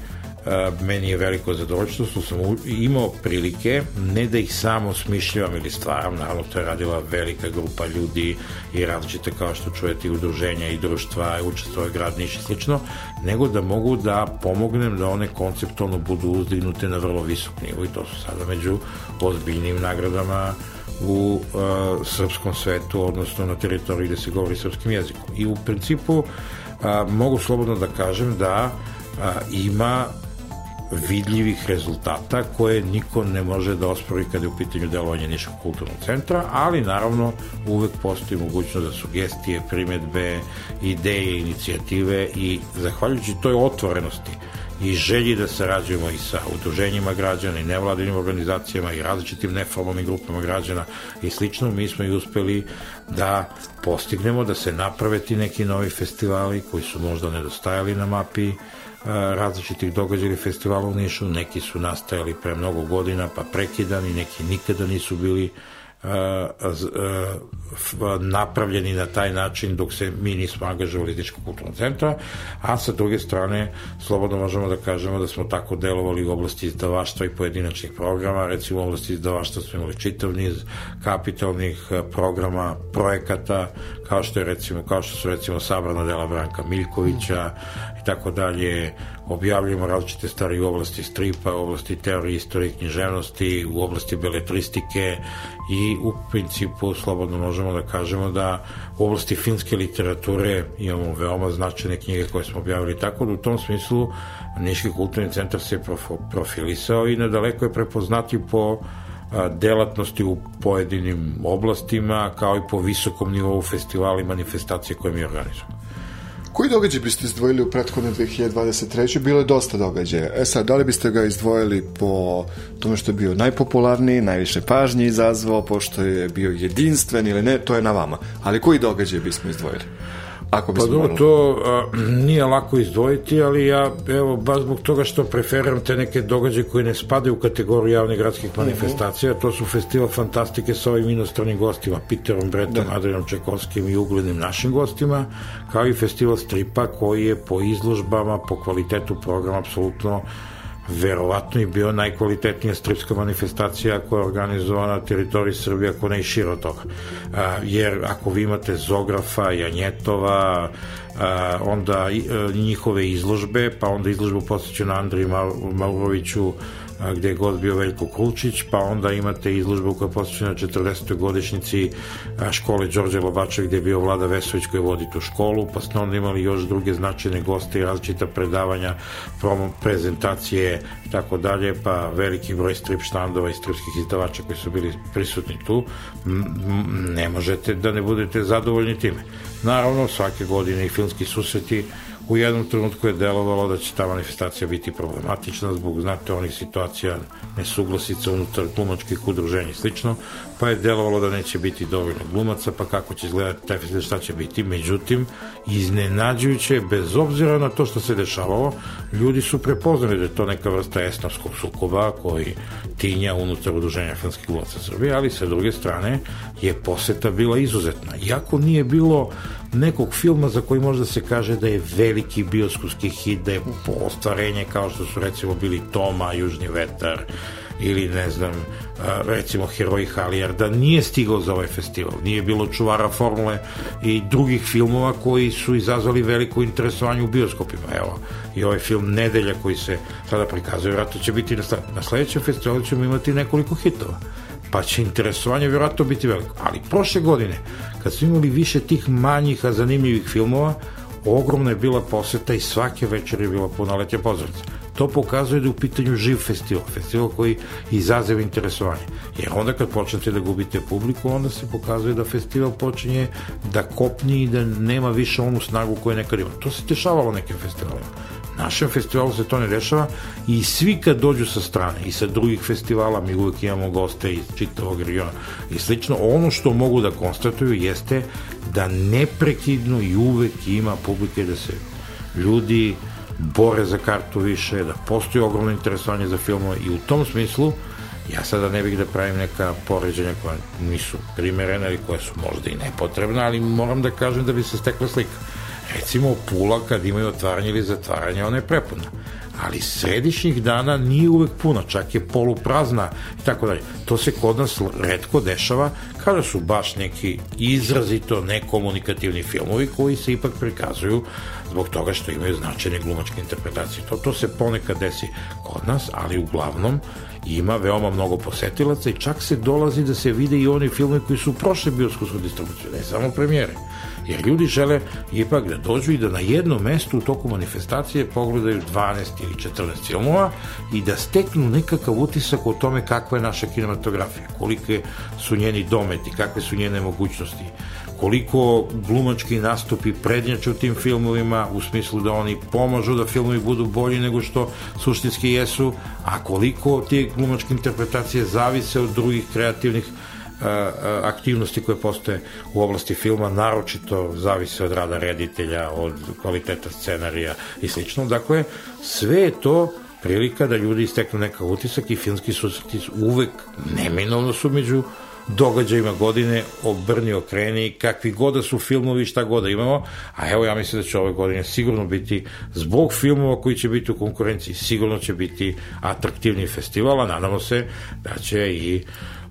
meni je veliko zadovoljstvo što sam imao prilike ne da ih samo smišljavam ili stvaram, naravno to je radila velika grupa ljudi i različite kao što čujete i udruženja i društva, učestvove grad Niš i slično, nego da mogu da pomognem da one konceptualno budu uzdignute na vrlo visok nivo i to su sada među ozbiljnim nagradama u uh, srpskom svetu, odnosno na teritoriji gde se govori srpskim jezikom. I u principu uh, mogu slobodno da kažem da ima vidljivih rezultata koje niko ne može da ospori kada je u pitanju delovanja Niškog kulturnog centra, ali naravno uvek postoji mogućnost da sugestije, primetbe, ideje, inicijative i zahvaljujući toj otvorenosti i želji da sarađujemo i sa udruženjima građana i nevladinim organizacijama i različitim neformalnim grupama građana i slično, mi smo i uspeli da postignemo da se naprave ti neki novi festivali koji su možda nedostajali na mapi različitih događaja festivala u Nišu, neki su nastajali pre mnogo godina pa prekidani, neki nikada nisu bili napravljeni na taj način dok se mi nismo angažovali Ničkog kulturnog centra, a sa druge strane slobodno možemo da kažemo da smo tako delovali u oblasti izdavaštva i pojedinačnih programa, recimo u oblasti izdavaštva smo imali čitav niz kapitalnih programa, projekata, kao što je recimo, kao što su recimo sabrana dela Branka Miljkovića tako dalje, objavljujemo različite stvari u oblasti stripa, u oblasti teorije, istorije književnosti, u oblasti beletristike i u principu slobodno možemo da kažemo da u oblasti filmske literature imamo veoma značajne knjige koje smo objavili tako da u tom smislu Niški kulturni centar se profilisao i nadaleko je prepoznati po delatnosti u pojedinim oblastima kao i po visokom nivou festivala i manifestacije koje mi organizujemo. Koji događaj biste izdvojili u prethodne 2023. Bilo je dosta događaja. E sad, da li biste ga izdvojili po tome što je bio najpopularniji, najviše pažnje izazvao, pošto je bio jedinstven ili ne, to je na vama. Ali koji događaj bismo izdvojili? Ako pa dobro, to a, nije lako izdvojiti, ali ja, evo, baš zbog toga što preferiram te neke događaje koji ne spadaju u kategoriju javnih gradskih mhm. manifestacija, to su festival fantastike sa ovim inostranim gostima, Peterom Bretom, da. Adrianom Čekovskim i uglednim našim gostima, kao i festival stripa koji je po izložbama, po kvalitetu programa apsolutno verovatno i bio najkvalitetnija stripska manifestacija koja je organizovana na teritoriji Srbije, ako ne i širo toga. A, jer ako vi imate Zografa, Janjetova, a, onda a, e, njihove izložbe, pa onda izložbu posjećenu Andriju Mauroviću, gde je god bio Veljko Kulčić, pa onda imate izložbu koja je posvećena 40. godišnjici škole Đorđe Lobača gde je bio Vlada Vesović koji vodi tu školu, pa ste onda imali još druge značajne goste i različita predavanja, promo, prezentacije i tako dalje, pa veliki broj strip štandova i stripskih izdavača koji su bili prisutni tu, ne možete da ne budete zadovoljni time. Naravno, svake godine i filmski susreti u jednom trenutku je delovalo da će ta manifestacija biti problematična zbog, znate, onih situacija nesuglasica unutar glumačkih udruženja i slično, pa je delovalo da neće biti dovoljno glumaca, pa kako će izgledati taj festival, šta će biti. Međutim, iznenađujuće, bez obzira na to što se dešavalo, ljudi su prepoznali da je to neka vrsta esnavskog sukoba koji tinja unutar udruženja filmskih glumaca Srbije, ali sa druge strane je poseta bila izuzetna. Iako nije bilo nekog filma za koji možda se kaže da je veliki bioskopski hit, da je ostvarenje kao što su recimo bili Toma, Južni vetar, ili ne znam, recimo Heroji Halijar, da nije stigao za ovaj festival. Nije bilo čuvara formule i drugih filmova koji su izazvali veliko interesovanje u bioskopima. Evo, i ovaj film Nedelja koji se sada prikazuje, vjerojatno će biti na, na sledećem festivalu ćemo imati nekoliko hitova pa će interesovanje vjerojatno biti veliko. Ali prošle godine, kad smo imali više tih manjih, a zanimljivih filmova, ogromna je bila poseta i svake večer je bila punoletja pozornica. To pokazuje da je u pitanju živ festival, festival koji izazeva interesovanje. Jer onda kad počnete da gubite publiku, onda se pokazuje da festival počinje da kopni i da nema više onu snagu koju nekad ima. To se dešavalo nekim festivalima. Našem festivalu se to ne dešava i svi kad dođu sa strane i sa drugih festivala, mi uvek imamo goste iz čitavog regiona i slično, ono što mogu da konstatuju jeste da neprekidno i uvek ima publike da se ljudi bore za kartu više, da postoji ogromno interesovanje za filmove i u tom smislu ja sada ne bih da pravim neka poređenja koja nisu primerena ili koje su možda i nepotrebna, ali moram da kažem da bi se stekla slika. Recimo Pula kad imaju otvaranje ili zatvaranje, ona je prepuna. ali središnjih dana nije uvek puno, čak je poluprazna i tako dalje. To se kod nas redko dešava kada su baš neki izrazito nekomunikativni filmovi koji se ipak prikazuju zbog toga što imaju značajne glumačke interpretacije. To, to se ponekad desi kod nas, ali uglavnom ima veoma mnogo posetilaca i čak se dolazi da se vide i oni filmi koji su prošle bioskopsku distribuciju, ne samo premijere. Jer ljudi žele ipak da dođu i da na jednom mestu u toku manifestacije pogledaju 12 ili 14 filmova i da steknu nekakav utisak o tome kakva je naša kinematografija, kolike su njeni dometi, kakve su njene mogućnosti, koliko glumački nastupi prednjače u tim filmovima u smislu da oni pomažu da filmovi budu bolji nego što suštinski jesu, a koliko te glumačke interpretacije zavise od drugih kreativnih aktivnosti koje postoje u oblasti filma, naročito zavise od rada reditelja, od kvaliteta scenarija i slično. Dakle, sve je to prilika da ljudi isteknu neka utisak i filmski susreti uvek neminovno su među događajima godine obrni okreni, kakvi god da su filmovi, šta god da imamo, a evo ja mislim da će ove godine sigurno biti zbog filmova koji će biti u konkurenciji, sigurno će biti atraktivni festival, a nadamo se da će i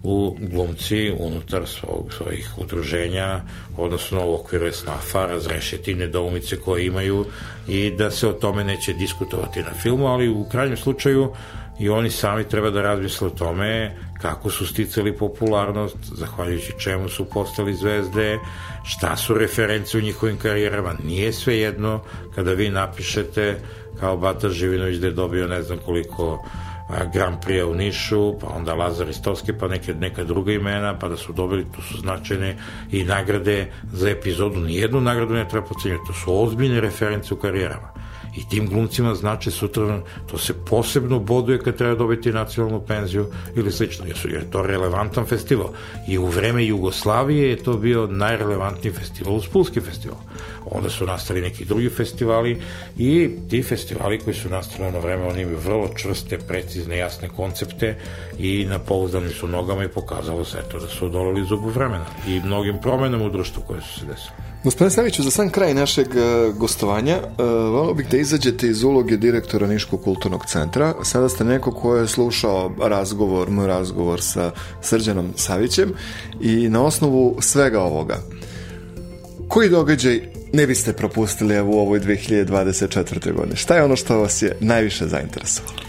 u glumci unutar svog, svojih udruženja, odnosno u okviru snafa, razrešiti nedoumice koje imaju i da se o tome neće diskutovati na filmu, ali u krajnjem slučaju i oni sami treba da razmisle o tome kako su sticali popularnost, zahvaljujući čemu su postali zvezde, šta su reference u njihovim karijerama. Nije sve jedno kada vi napišete kao Bata Živinović da je dobio ne znam koliko Grand Prix u Nišu, pa onda Lazar Istovski, pa neke, neka druga imena, pa da su dobili, tu su značajne i nagrade za epizodu. Nijednu nagradu ne treba pocenjati, to su ozbiljne reference u karijerama. I tim glumcima znači sutra to se posebno boduje kad treba dobiti nacionalnu penziju ili slično, jer, jer je to relevantan festival. I u vreme Jugoslavije je to bio najrelevantniji festival, Uspulski festival onda su nastali neki drugi festivali i ti festivali koji su nastali na vreme, oni imaju vrlo čvrste, precizne, jasne koncepte i na pouzdanim su nogama i pokazalo se to da su odolili zubu vremena i mnogim promenama u društvu koje su se desile. Gospodine Saviću, za sam kraj našeg uh, gostovanja, uh, volio bih da izađete iz uloge direktora Niškog kulturnog centra. Sada ste neko ko je slušao razgovor, moj razgovor sa Srđanom Savićem i na osnovu svega ovoga, koji događaj ne biste propustili u ovoj 2024. godine? Šta je ono što vas je najviše zainteresovalo?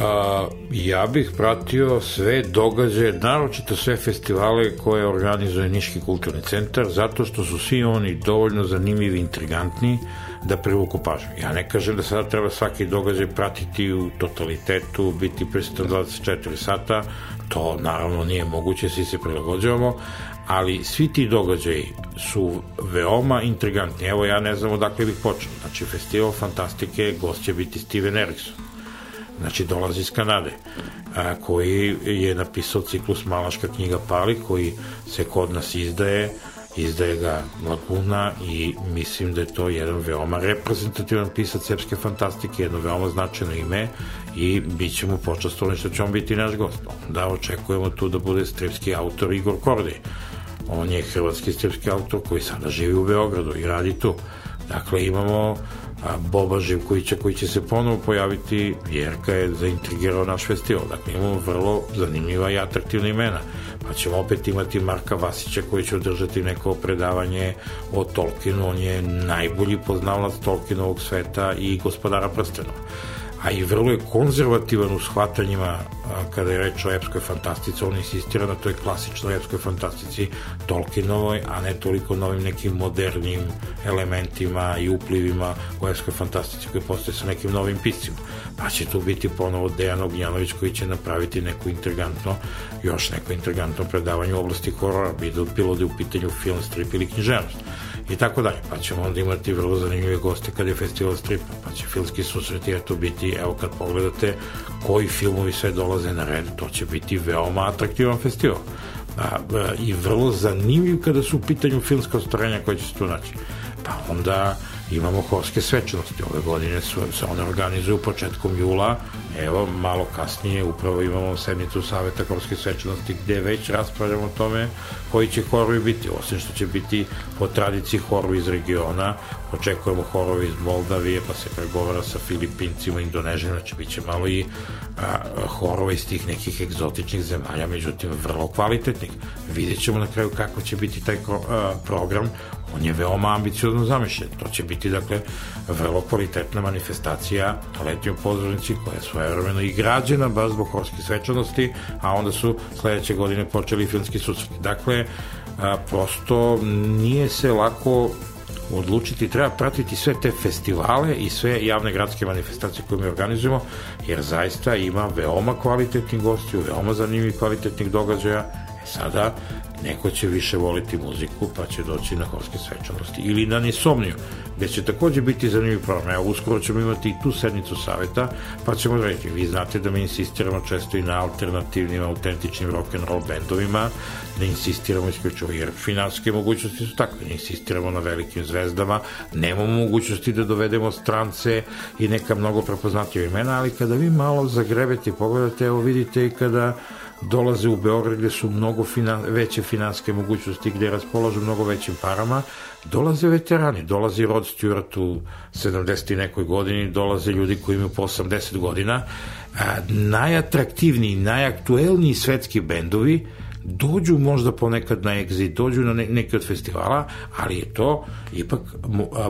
A, ja bih pratio sve događaje, naročito sve festivale koje organizuje Niški kulturni centar, zato što su svi oni dovoljno zanimljivi intrigantni da privuku pažnju. Ja ne kažem da sada treba svaki događaj pratiti u totalitetu, biti prisutan 24 sata, to naravno nije moguće, svi se prilagođavamo, ali svi ti događaji su veoma intrigantni. Evo ja ne znam odakle bih počeo. Znači, festival fantastike, gost će biti Steven Erikson. Znači, dolazi iz Kanade, a, koji je napisao ciklus Malaška knjiga Pali, koji se kod nas izdaje, izdaje ga Laguna i mislim da je to jedan veoma reprezentativan pisac srpske fantastike, jedno veoma značajno ime i bit ćemo počastovani što će on biti naš gost. Da očekujemo tu da bude stripski autor Igor Kordej On je hrvatski stripski autor koji sada živi u Beogradu i radi tu. Dakle, imamo Boba Živkovića koji će se ponovo pojaviti, Jerka je zaintrigirao naš festival. Dakle, imamo vrlo zanimljiva i atraktivna imena. Pa ćemo opet imati Marka Vasića koji će održati neko predavanje o Tolkienu. On je najbolji poznavalac Tolkienovog sveta i gospodara prstenova a i vrlo je konzervativan u shvatanjima kada je reč o epskoj fantastici, on insistira na toj klasičnoj epskoj fantastici Tolkienovoj, a ne toliko novim nekim modernim elementima i uplivima u epskoj fantastici koji postoje sa nekim novim piscima. Pa će tu biti ponovo Dejan Ognjanović koji će napraviti neko intrigantno, još neko intrigantno predavanje u oblasti horora, bilo da je u pitanju film, strip ili književnost i tako dalje. Pa ćemo onda imati vrlo zanimljive goste kad je festival stripa, pa će filmski susreti eto biti, evo kad pogledate koji filmovi sve dolaze na red, to će biti veoma atraktivan festival. A, a, I vrlo zanimljiv kada su u pitanju filmska ostvarenja koje će se tu naći. Pa onda imamo horske svečanosti. Ove godine su, se one organizuju početkom jula, evo, malo kasnije upravo imamo sednicu Saveta horske svečanosti gde već raspravljamo o tome koji će horovi biti, osim što će biti po tradiciji horovi iz regiona, očekujemo horovi iz Moldavije, pa se pregovara sa Filipincima, Indonežima, će bit će malo i a, horova iz tih nekih egzotičnih zemalja, međutim vrlo kvalitetnih. Vidjet ćemo na kraju kako će biti taj a, program, on je veoma ambiciozno zamišljen. To će biti, dakle, vrlo kvalitetna manifestacija letnjoj pozornici koja je svojevremeno i građena baš zbog horskih svečanosti, a onda su sledeće godine počeli filmski susreti. Dakle, a, prosto nije se lako odlučiti, treba pratiti sve te festivale i sve javne gradske manifestacije koje mi organizujemo, jer zaista ima veoma kvalitetnih gostiju, veoma zanimljivih kvalitetnih događaja. E sada, neko će više voliti muziku, pa će doći na horske svečanosti. Ili na Nisomniju, gde će takođe biti zanimljiv program. Evo, uskoro ćemo imati i tu sednicu saveta, pa ćemo reći, vi znate da mi insistiramo često i na alternativnim, autentičnim rock'n'roll bendovima, ne insistiramo isključivo, jer finanske mogućnosti su takve, ne insistiramo na velikim zvezdama, nemamo mogućnosti da dovedemo strance i neka mnogo prepoznatljiva imena, ali kada vi malo zagrebete i pogledate, evo vidite i kada dolaze u Beograd gde su mnogo finan, veće finanske mogućnosti, gde raspolažu mnogo većim parama, dolaze veterani, dolazi Rod Stewart u 70. nekoj godini, dolaze ljudi koji imaju po 80 godina, a, najatraktivniji, najaktuelniji svetski bendovi, dođu možda ponekad na exit, dođu na ne, neke od festivala, ali je to ipak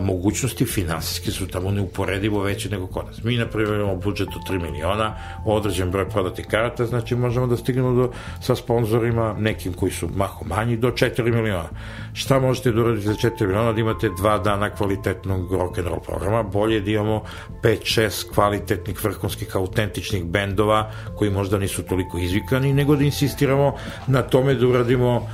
mogućnosti finansijske su tamo neuporedivo veće nego kod nas. Mi, na primjer, imamo budžet od 3 miliona, određen broj prodati karata, znači možemo da stignemo do, sa sponzorima, nekim koji su maho manji, do 4 miliona. Šta možete da uradite za 4 miliona? Da imate dva dana kvalitetnog rock'n'roll programa, bolje da imamo 5-6 kvalitetnih, vrhunskih, autentičnih bendova, koji možda nisu toliko izvikani, nego da insistiramo na tome da uradimo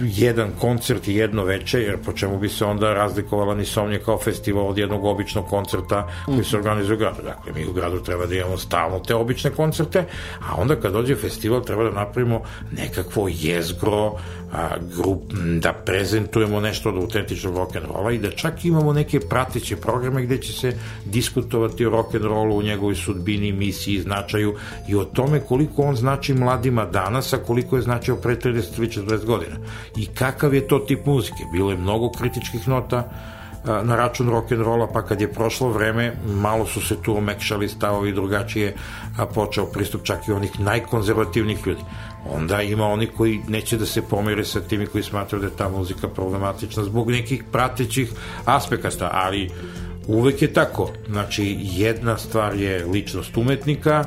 jedan koncert i jedno veče, jer po čemu bi se onda razlikovala ni somnje kao festival od jednog običnog koncerta koji se organizuje u gradu. Dakle, mi u gradu treba da imamo stalno te obične koncerte, a onda kad dođe festival treba da napravimo nekakvo jezgro, a, grup, da prezentujemo nešto od autentičnog rock'n'rolla i da čak imamo neke prateće programe gde će se diskutovati o rock'n'rollu, u njegovoj sudbini, misiji, značaju i o tome koliko on znači mladima danas, a koliko je značio pre 30 ili 40 godina. I kakav je to tip muzike? Bilo je mnogo kritičkih nota na račun rock'n'rolla, pa kad je prošlo vreme, malo su se tu omekšali stavovi drugačije, a počeo pristup čak i onih najkonzervativnih ljudi. Onda ima oni koji neće da se pomere sa timi koji smatraju da je ta muzika problematična zbog nekih pratećih aspekata, ali uvek je tako. Znači, jedna stvar je ličnost umetnika,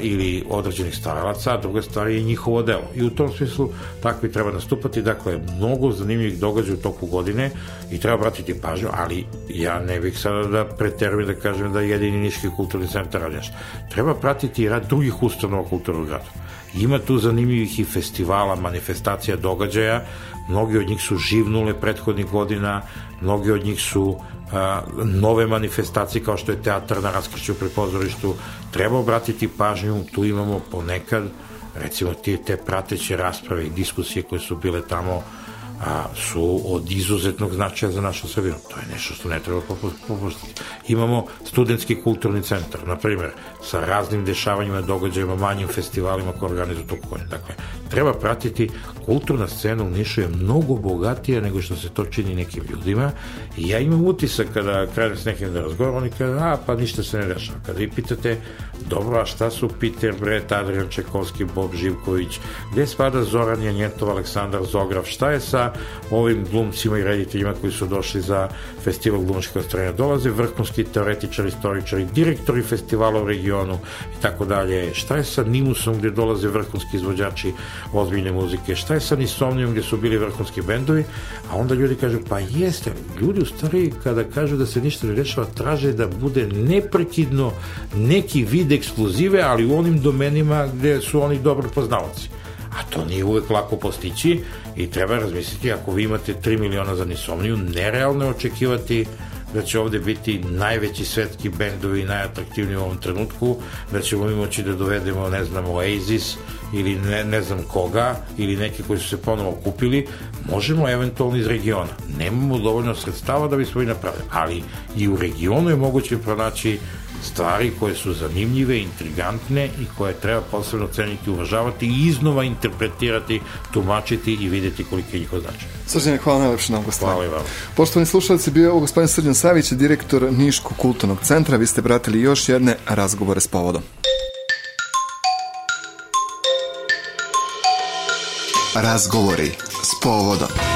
ili određenih stvaralaca, a druga stvar je njihovo delo. I u tom smislu tako i treba nastupati. Dakle, mnogo zanimljivih događaja u toku godine i treba vratiti pažnju, ali ja ne bih sada da preterujem da kažem da je jedini Niški kulturni centar nešto. Treba pratiti i rad drugih ustanova kulturnog grada. Ima tu zanimljivih i festivala, manifestacija, događaja, mnogi od njih su živnule prethodnih godina, mnogi od njih su a, nove manifestacije kao što je teatar na raskršću pri pozorištu, treba obratiti pažnju, tu imamo ponekad recimo te, te prateće rasprave i diskusije koje su bile tamo a, su od izuzetnog značaja za našu sredinu. To je nešto što ne treba popustiti. Imamo studentski kulturni centar, na primjer, sa raznim dešavanjima, događajima, manjim festivalima koje organizuju tog konja. Dakle, treba pratiti kulturna scena u Nišu je mnogo bogatija nego što se to čini nekim ljudima i ja imam utisak kada krenem s nekim da razgovaram, oni kada, a, pa ništa se ne dešava. Kada vi pitate, dobro, a šta su Peter Brett, Adrian Čekovski, Bob Živković, gde spada Zoran Janjetov, Aleksandar Zograf, šta je sa ovim glumcima i rediteljima koji su došli za festival glumačkih ostrenja. Dolaze vrhunski teoretičari, istoričari, direktori festivala u regionu i tako dalje. Šta je sa Nimusom gde dolaze vrhunski izvođači ozbiljne muzike? Šta je sa Nisomnijom gde su bili vrhunski bendovi? A onda ljudi kažu, pa jeste, ljudi u stvari kada kažu da se ništa ne rešava, traže da bude neprekidno neki vid ekskluzive, ali u onim domenima gde su oni dobro poznavaci a to nije uvek lako postići i treba razmisliti ako vi imate 3 miliona za nisomniju, nerealno je očekivati da će ovde biti najveći svetski bendovi, najatraktivniji u ovom trenutku, da ćemo moći da dovedemo, ne znam, Oasis ili ne, ne znam koga, ili neke koji su se ponovo kupili, možemo eventualno iz regiona. Nemamo dovoljno sredstava da bismo i napravili, ali i u regionu je moguće pronaći stvari koje su zanimljive, intrigantne i koje treba posebno ceniti, uvažavati i iznova interpretirati, tumačiti i videti koliki je njihov značaj. Srđane, hvala najlepše na gostovanju. Hvala i vam. Poštovani slušalci, bio je ovo gospodin Srđan Savić, direktor Niškog kulturnog centra. Vi ste pratili još jedne razgovore s povodom. Razgovori s povodom.